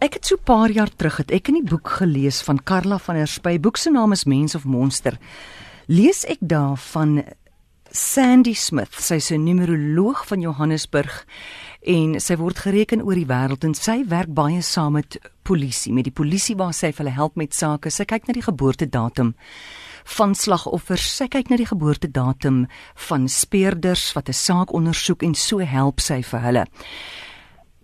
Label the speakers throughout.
Speaker 1: Ek het so 'n paar jaar terug het ek die boek gelees van Karla van der Spy. Boek se naam is Mens of Monster. Lees ek daar van Sandy Smith. Sy's 'n numeroloog van Johannesburg en sy word gereken oor die wêreld en sy werk baie saam met polisie, met die polisie waar sy hulle help met sake. Sy kyk na die geboortedatum van slagoffers. Sy kyk na die geboortedatum van speurders wat 'n saak ondersoek en so help sy vir hulle.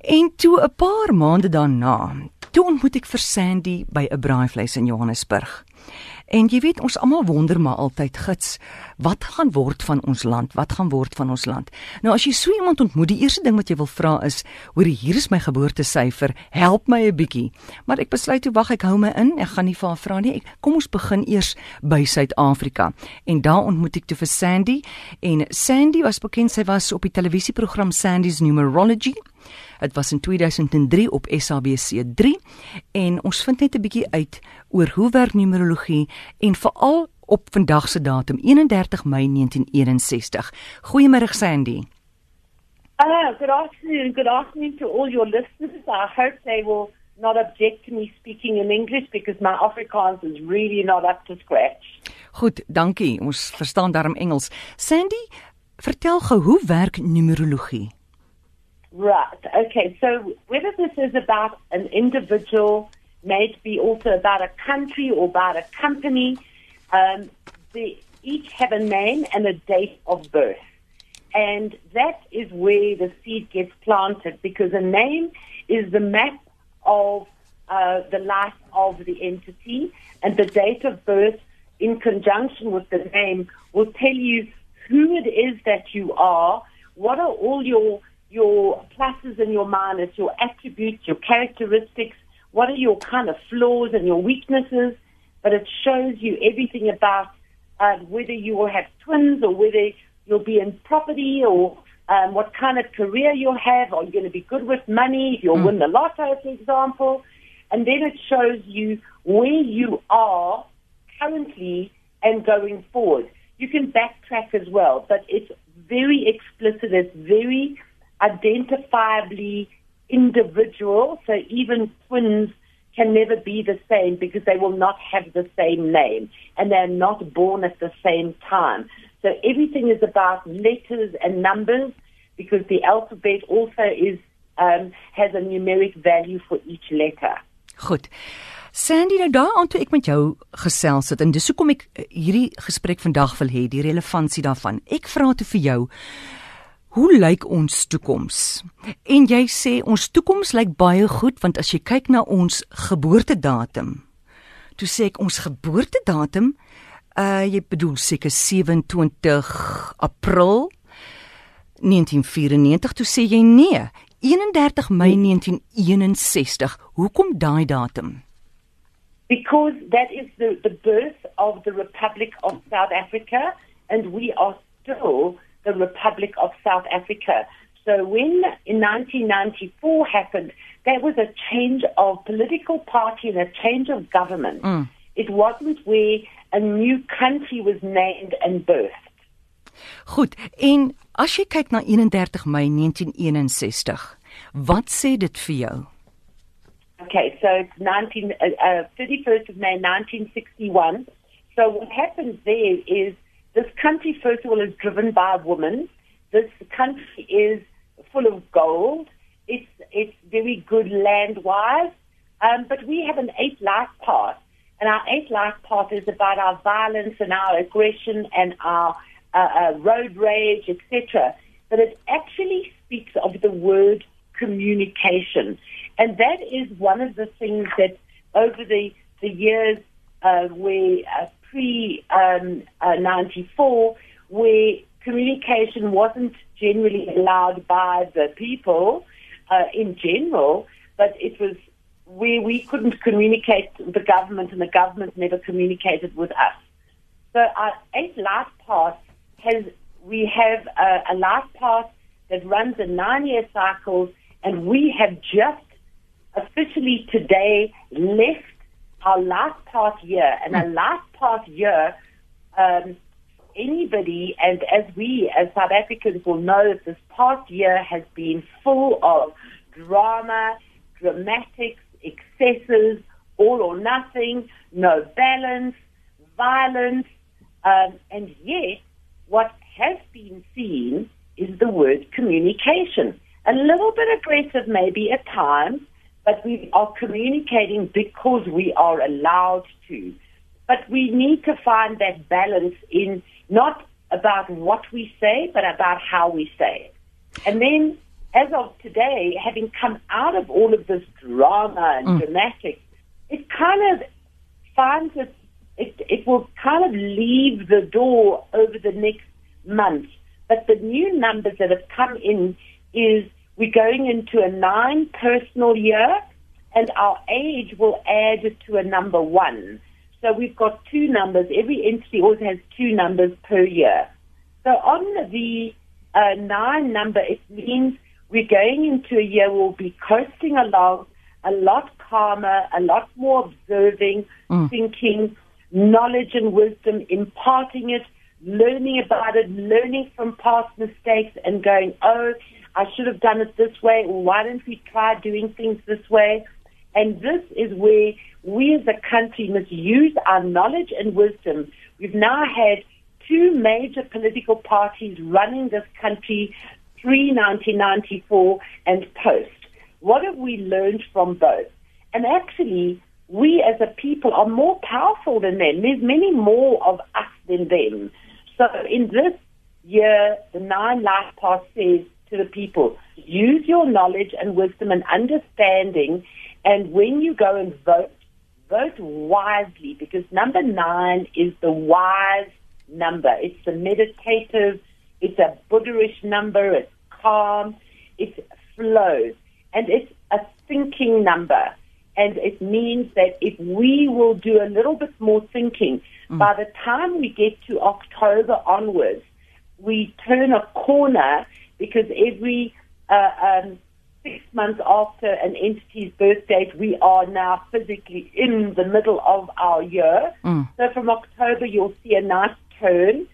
Speaker 1: En toe 'n paar maande daarna, toe ontmoet ek vir Sandy by 'n braaivleis in Johannesburg. En jy weet ons almal wonder maar altyd gits, wat gaan word van ons land? Wat gaan word van ons land? Nou as jy so iemand ontmoet, die eerste ding wat jy wil vra is, hoor hier is my geboortesyfer, help my 'n bietjie. Maar ek besluit toe wag ek hou my in, ek gaan nie vir haar vra nie. Ek, kom ons begin eers by Suid-Afrika. En daar ontmoet ek toe vir Sandy en Sandy was bekend sy was op die televisieprogram Sandy's Numerology. Dit was in 2003 op SABC3 en ons vind net 'n bietjie uit oor hoe werk numerologie en veral op vandag se datum 31 Mei 1961. Goeiemôre Sandy.
Speaker 2: Uh, good afternoon. Good afternoon to all your listeners. I hope they will not object to me speaking in English because my Afrikaans is really not up to scratch.
Speaker 1: Goed, dankie. Ons verstaan daarom Engels. Sandy, vertel gou hoe werk numerologie?
Speaker 2: Right. Okay. So whether this is about an individual, may it be also about a country or about a company, um, they each have a name and a date of birth. And that is where the seed gets planted because a name is the map of uh, the life of the entity, and the date of birth, in conjunction with the name, will tell you who it is that you are, what are all your your pluses and your minuses, your attributes, your characteristics, what are your kind of flaws and your weaknesses, but it shows you everything about uh, whether you will have twins or whether you'll be in property or um, what kind of career you'll have. Are you going to be good with money? If you'll mm. win the lotto, for example. And then it shows you where you are currently and going forward. You can backtrack as well, but it's very explicit. It's very identifiably individual. So even twins can never be the same because they will not have the same name and they're not born at the same time. So everything is about letters and numbers because the alphabet also is um, has a numeric value for each letter.
Speaker 1: Goed. Sandy, nou daaraan toe ek met jou gesels het en dis hoekom ek eh, hierdie gesprek vandag wil hê, die relevantie daarvan. Ek vra toe vir jou Hoe lyk ons toekoms? En jy sê ons toekoms lyk baie goed want as jy kyk na ons geboortedatum. Toe sê ek ons geboortedatum, uh jy bedoel seker 27 April 1994. Toe sê jy nee, 31 Mei 1961. Hoekom daai datum?
Speaker 2: Because that is the the birth of the Republic of South Africa and we are still the Republic of South Africa. So when in 1994 happened, there was a change of political party and a change of government. Mm. It wasn't where a new country was named and birthed.
Speaker 1: Goed, en as jy kyk na 31 Mei 1961, wat sê dit vir jou?
Speaker 2: Okay, so it's 19 uh, uh, 31st of May 1961. So what happens there is this country, first of all, is driven by a woman. This country is full of gold. It's, it's very good land wise. Um, but we have an eight life path. And our eight life path is about our violence and our aggression and our uh, uh, road rage, etc. But it actually speaks of the word communication. And that is one of the things that over the, the years uh, where uh, pre um, uh, 94 where communication wasn't generally allowed by the people uh, in general, but it was where we couldn't communicate the government and the government never communicated with us. So our eight life path has, we have a, a life path that runs in nine year cycles and we have just officially today left our last past year, and our last past year, um, anybody, and as we as South Africans will know, this past year has been full of drama, dramatics, excesses, all or nothing, no balance, violence, um, and yet what has been seen is the word communication. A little bit aggressive maybe at times, but we are communicating because we are allowed to. But we need to find that balance in not about what we say, but about how we say it. And then, as of today, having come out of all of this drama and mm. dramatic, it kind of finds it, it, it will kind of leave the door over the next month. But the new numbers that have come in is we're going into a nine personal year, and our age will add to a number one. So we've got two numbers. Every entity always has two numbers per year. So on the uh, nine number, it means we're going into a year we'll be coasting along a lot calmer, a lot more observing, mm. thinking, knowledge and wisdom, imparting it, learning about it, learning from past mistakes, and going, oh, I should have done it this way, why don't we try doing things this way? And this is where we as a country must use our knowledge and wisdom. We've now had two major political parties running this country pre 1994 and post. What have we learned from both? And actually, we as a people are more powerful than them. There's many more of us than them. So in this year, the Nine Life Path says to the people, use your knowledge and wisdom and understanding, and when you go and vote, vote wisely because number nine is the wise number. It's the meditative, it's a Buddhist number, it's calm, it flows, and it's a thinking number. And it means that if we will do a little bit more thinking, mm. by the time we get to October onwards, we turn a corner because every uh, um, six months after an entity's birth date, we are now physically in the middle of our year. Mm. So from October, you'll see a nice turn.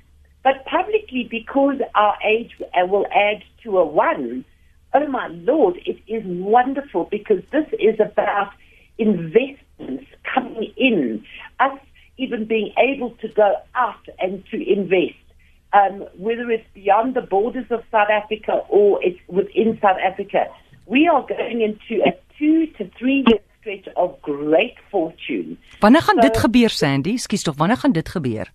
Speaker 2: But publicly, because our age will add to a one, oh my Lord, it is wonderful because this is about investments coming in, us even being able to go out and to invest. Um, whether it's beyond the borders of South Africa or it's within South Africa, we are going into a two to three year stretch of great fortune.
Speaker 1: Wanneer gaan so, dit gebeur Sandy? Skus tog, wanneer gaan dit gebeur?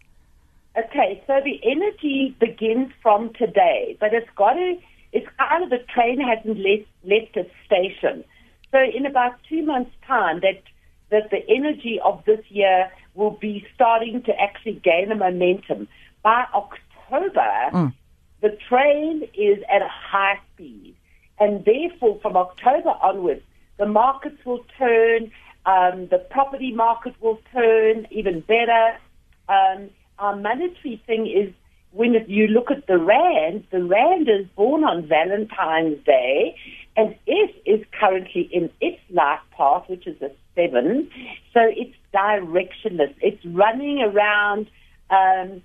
Speaker 2: Okay, so the energy begins from today, but it's got to, it's kind of the train hasn't left, left its station. So in about two months' time, that, that the energy of this year will be starting to actually gain a momentum. By October, mm. the train is at a high speed. And therefore, from October onwards, the markets will turn, um, the property market will turn even better. Um, our monetary thing is when you look at the rand, the rand is born on Valentine's Day, and it is currently in its life path, which is a seven. So it's directionless. It's running around um,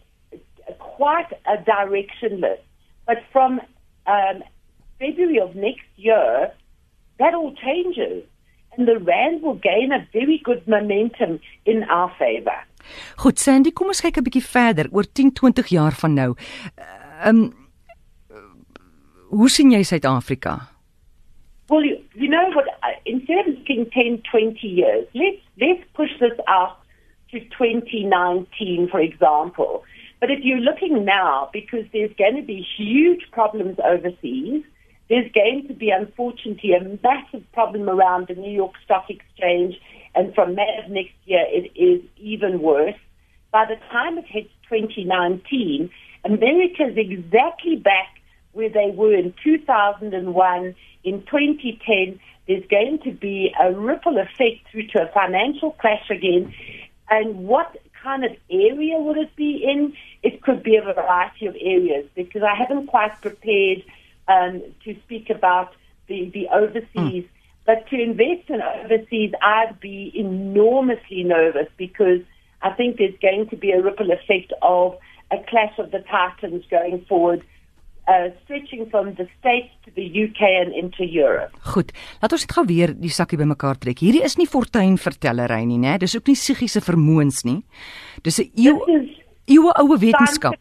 Speaker 2: quite a directionless. But from um, February of next year, that all changes, and the rand will gain a very good momentum in our favor.
Speaker 1: Goed, Sandy, kom ons kyk 'n bietjie verder oor 10, 20 jaar van nou. Ehm um, hoe sien jy Suid-Afrika?
Speaker 2: Well, you, you know what instead of looking 10, 20 years, let's let's push this out to 2019 for example. But if you're looking now because there's going to be huge problems overseas, there's going to be unfortunately a massive problem around the New York Stock Exchange and from May of next year, it is even worse. By the time it hits 2019, America is exactly back where they were in 2001. In 2010, there's going to be a ripple effect through to a financial crash again. And what kind of area would it be in? It could be a variety of areas because I haven't quite prepared um, to speak about the, the overseas. Mm but to invest in overseas, I'd be enormously nervous because I think there's going to be a ripple effect of a clash of the titans going forward. Uh, stretching from the States to the UK and into Europe.
Speaker 1: Goed. Laat ons dit gou weer die sakkie bymekaar trek. Hierdie is nie fortuinvertellery nie, né? Dis ook nie psigiese vermoëns nie. Dis 'n eeu
Speaker 2: is
Speaker 1: eeue oue wetenskap.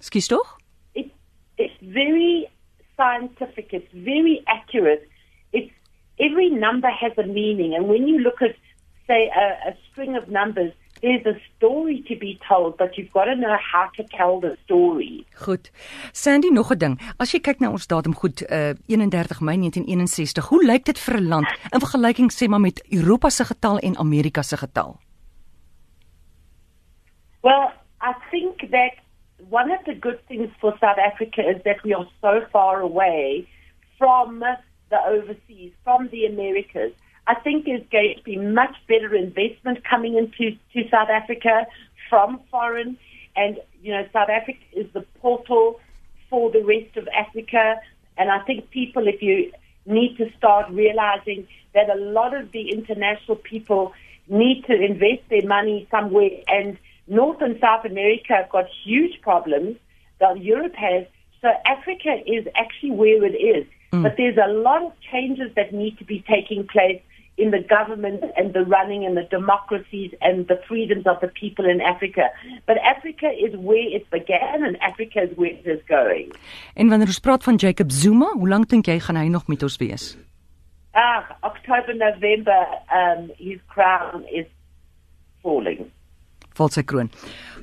Speaker 1: Skus tog?
Speaker 2: It, it's very scientific. It's very accurate. It's every number has a meaning, and when you look at, say, a, a string of numbers, there's a story to be told, but you've got to know how to tell the story.
Speaker 1: Goed. Sandy, nog 'n ding. As jy kyk na ons datum goed, uh 31 Mei 1961, hoe lyk dit vir 'n land in vergelyking sê maar met Europa se getal en Amerika se getal?
Speaker 2: Well, I think that one of the good things for South Africa is that we are so far away from the overseas, from the Americas. I think there's going to be much better investment coming into to South Africa from foreign, and you know South Africa is the portal for the rest of Africa. And I think people, if you need to start realizing that a lot of the international people need to invest their money somewhere, and North and South America have got huge problems that Europe has. So Africa is actually where it is. Mm. But there's a lot of changes that need to be taking place in the government and the running and the democracies and the freedoms of the people in Africa. But Africa is where it began and Africa is where it is going.
Speaker 1: En wanneer ons praat van Jacob Zuma, hoe lank dink jy gaan hy nog met ons wees?
Speaker 2: Ah, October, November, um, his crown is falling.
Speaker 1: Val sy kroon.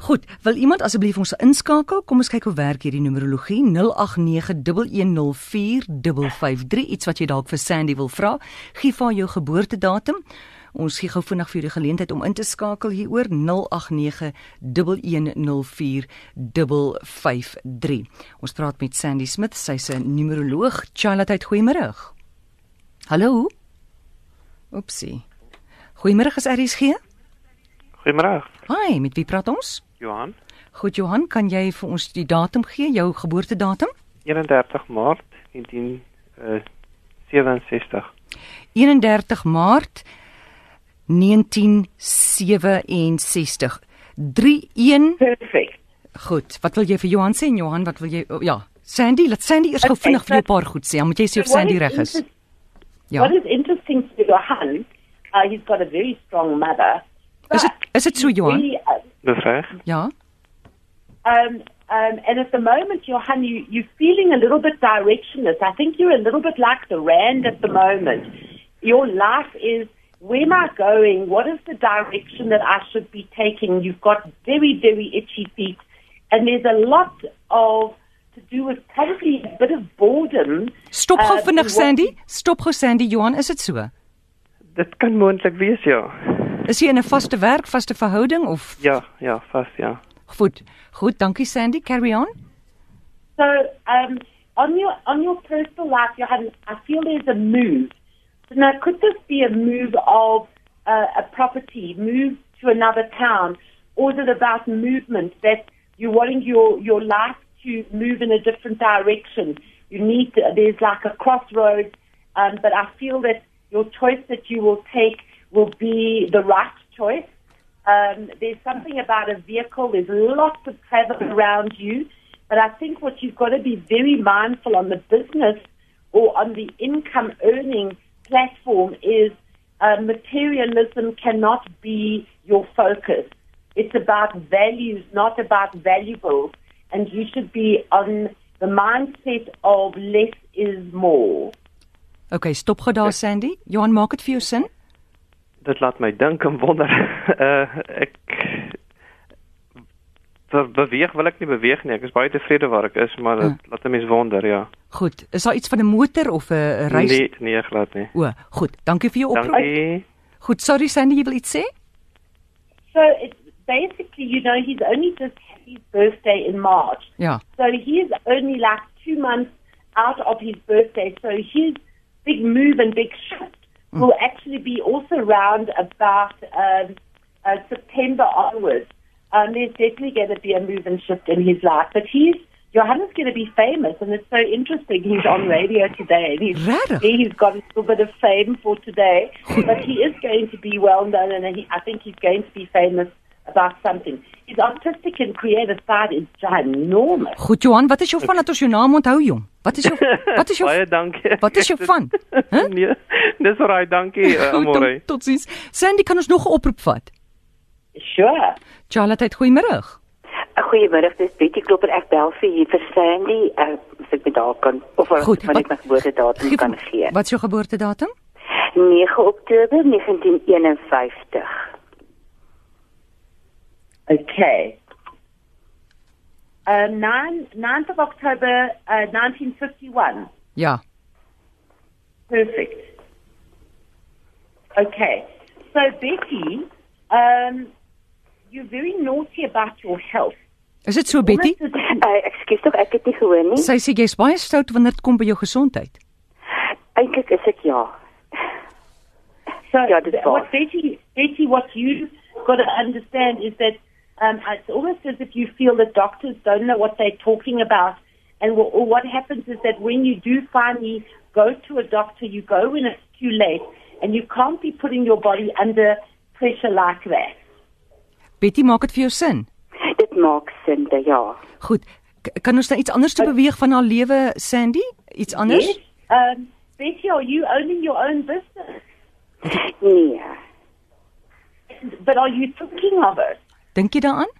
Speaker 1: Goed, wil iemand asseblief ons inskakel? Kom ons kyk hoe werk hierdie numerologie 0891104553 iets wat jy dalk vir Sandy wil vra. Gee vir jou geboortedatum. Ons gee gou vinnig vir julle geleentheid om in te skakel hieroor 0891104553. Ons praat met Sandy Smith, sy's 'n numeroloog. Charlotte, goeiemôre. Hallo. Oepsie. Goeiemôre, is RSG?
Speaker 3: Goeiemôre,
Speaker 1: Hi, met wie praat ons?
Speaker 3: Johan.
Speaker 1: Goed Johan, kan jy vir ons die datum gee, jou geboortedatum?
Speaker 3: 31 Maart 1967.
Speaker 1: 31 Maart 1967. 31
Speaker 2: Perfect.
Speaker 1: Goed. Wat wil jy vir Johan sê? En Johan, wat wil jy oh, ja, Sandy, laat Sandy eers gou
Speaker 2: Okay,
Speaker 1: vinnig vir jou 'n paar goed sê. Dan moet jy sê of Sandy reg is. Ja.
Speaker 2: What is interesting to Johan, uh, he's got a very strong mother.
Speaker 1: Is dit is dit so Johan?
Speaker 2: really, uh,
Speaker 3: Dis reg?
Speaker 1: Ja.
Speaker 2: Um, um, and at the moment, Johan, you, you're feeling a little bit directionless. I think you're a little bit like the Rand at the moment. Your life is, where am I going? What is the direction that I should be taking? You've got very, very itchy feet. And there's a lot of, to do with probably a bit of boredom.
Speaker 1: Stop gou
Speaker 2: uh,
Speaker 1: vinnig Sandy. Stop gou Sandy. Johan, is dit so?
Speaker 3: Dit kan moontlik wees ja.
Speaker 1: Is jy in 'n vaste werk, vaste verhouding of
Speaker 3: Ja, ja, vas ja.
Speaker 1: goed? Goed, dankie Sandy. Carry on.
Speaker 2: So, um, on your on your personal life, Johan, I feel there's a move. So now, could this be a move of uh, a property, move to another town, or is it about movement that you're wanting your your life to move in a different direction? You need to, there's like a crossroads, um, but I feel that your choice that you will take will be the right choice. Um, there's something about a vehicle. There's lots of travel around you. But I think what you've got to be very mindful on the business or on the income earning platform is uh, materialism cannot be your focus. It's about values, not about valuables. And you should be on the mindset of less is more.
Speaker 1: Okay, stop gou daar Sandy. Johan, maak dit vir jou sin?
Speaker 3: Dit laat my dink en wonder. Uh ek Be beweeg wil ek nie beweeg nie. Ek is baie tevrede waar ek is, maar dit laat 'n mens wonder, ja.
Speaker 1: Goed. Is daar iets van 'n motor of 'n reis?
Speaker 3: Nee, nee, glad nie.
Speaker 1: O, goed. Dankie vir jou oproep.
Speaker 3: Dankie.
Speaker 1: Goed, sorry Sandy, jy wil iets sê?
Speaker 2: So it's basically, you know, he's only just had his birthday in March.
Speaker 1: Ja.
Speaker 2: So he is only like two months out of his birthday. So his big move and big shift will actually be also around about um, uh, September onwards. Um, there's definitely going to be a move and shift in his life. But he's Johannes going to be famous, and it's so interesting. He's on radio today, and he's he's got a little bit of fame for today. but he is going to be well known, and he, I think he's going to be famous about something. His artistic and creative side is ginormous.
Speaker 1: Goed Johan, wat is jou van dat ons jou naam onthou jong? Wat is jou wat is jou
Speaker 3: Baie dankie.
Speaker 1: Wat is jou van? Huh?
Speaker 3: nee, dis reg, dankie, uh,
Speaker 1: Goed,
Speaker 3: Amore.
Speaker 1: tot, tot ziens. Sandy kan ons nog 'n oproep vat.
Speaker 2: Sure.
Speaker 1: Charlotte, goeiemôre.
Speaker 4: Goeiemiddag, dis Betty Klopper. Ek bel vir hier vir Sandy. Uh, as ek met haar kan of as
Speaker 1: Goed,
Speaker 4: ek
Speaker 1: wat-
Speaker 4: my geboortedatum
Speaker 1: Geef-
Speaker 4: kan gee.
Speaker 1: Wat is jou geboortedatum?
Speaker 4: 9 Oktober 1951.
Speaker 2: Okay. Uh, 9, 9th of October, uh, 1951.
Speaker 1: Ja.
Speaker 2: Perfect. Okay. So, Betty, um, you're very naughty about your health.
Speaker 1: Is dit so Betty?
Speaker 4: Uh, ekskuus tog, ek het nie gehoor nie.
Speaker 1: Sy sê jy's baie stout wanneer dit kom by jou gesondheid.
Speaker 4: Eintlik is ek ja.
Speaker 2: So,
Speaker 4: Yeah, this
Speaker 2: th-
Speaker 4: boss.
Speaker 2: what Betty, Betty, what you got to understand is that um, it's almost as if you feel that doctors don't know what they're talking about, and wh- or what happens is that when you do finally go to a doctor, you go when it's too late, and you can't be putting your body under pressure like that.
Speaker 1: Betty, maak dit vir jou sin?
Speaker 4: Dit maak sin, ja.
Speaker 1: Goed. K kan ons nou iets anders te beweeg van haar lewe, Sandy? Iets anders?
Speaker 2: Yes. Um, Betty, are you owning your own business?
Speaker 4: Nee.
Speaker 2: But are you thinking of it?
Speaker 1: Dink jy daaraan?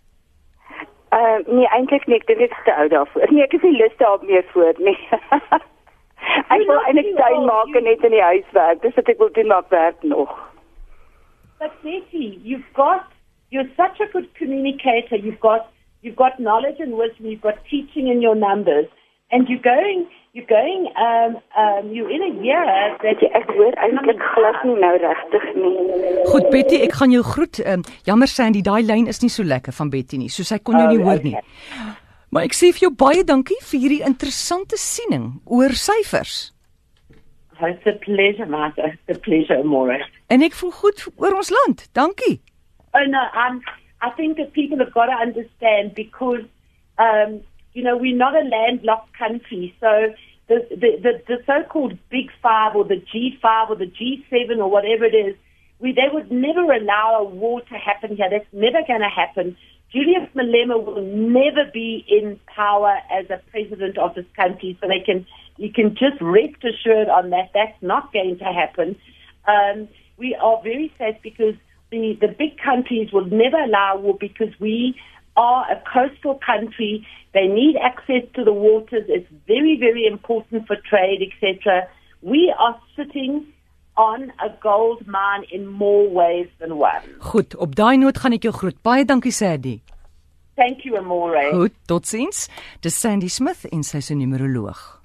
Speaker 4: Uh nee, eintlik nie, ek dink dit is te oud daarvoor. Nee, ek is nie lus daar meer voor nie. ek wil eintlik tuin maak en net in die huis werk. Dis wat ek wil doen, maar ek werk nog.
Speaker 2: But Betty, you've got you're such a good communicator. You've got you've got knowledge and wisdom. You've got teaching in your numbers, and you're going you're going um um you're in a year that
Speaker 4: jy, ek hoor eintlik glad nie nou regtig nie.
Speaker 1: Goed Betty, ek gaan jou groet. Um, jammer Sandy, daai lyn is nie so lekker van Betty nie. So sy kon jou nie
Speaker 2: Oh,
Speaker 1: hoor nie. Maar ek sê vir jou baie dankie vir hierdie interessante siening oor syfers.
Speaker 2: Oh, it's a pleasure, Martha. It's a pleasure, Amore.
Speaker 1: En ek voel goed oor ons land. Dankie.
Speaker 2: Oh no, um, I think that people have got to understand because, um, you know, we're not a landlocked country. So the, the, the, so-called Big Five or the G5 or the G7 or whatever it is, we, they would never allow a war to happen here. That's never going to happen. Julius Malema will never be in power as a president of this country. So they can, you can just rest assured on that. That's not going to happen. Um, we are very safe because the, the big countries will never allow war because we are a coastal country. They need access to the waters. It's very, very important for trade, etc. We are sitting on a gold mine in more ways than one.
Speaker 1: Goed, op daai noot gaan ek jou groet. Baie dankie Sandy.
Speaker 2: Thank you, Amore.
Speaker 1: Goed, totsiens. Dis Sandy Smith en sy is 'n numeroloog.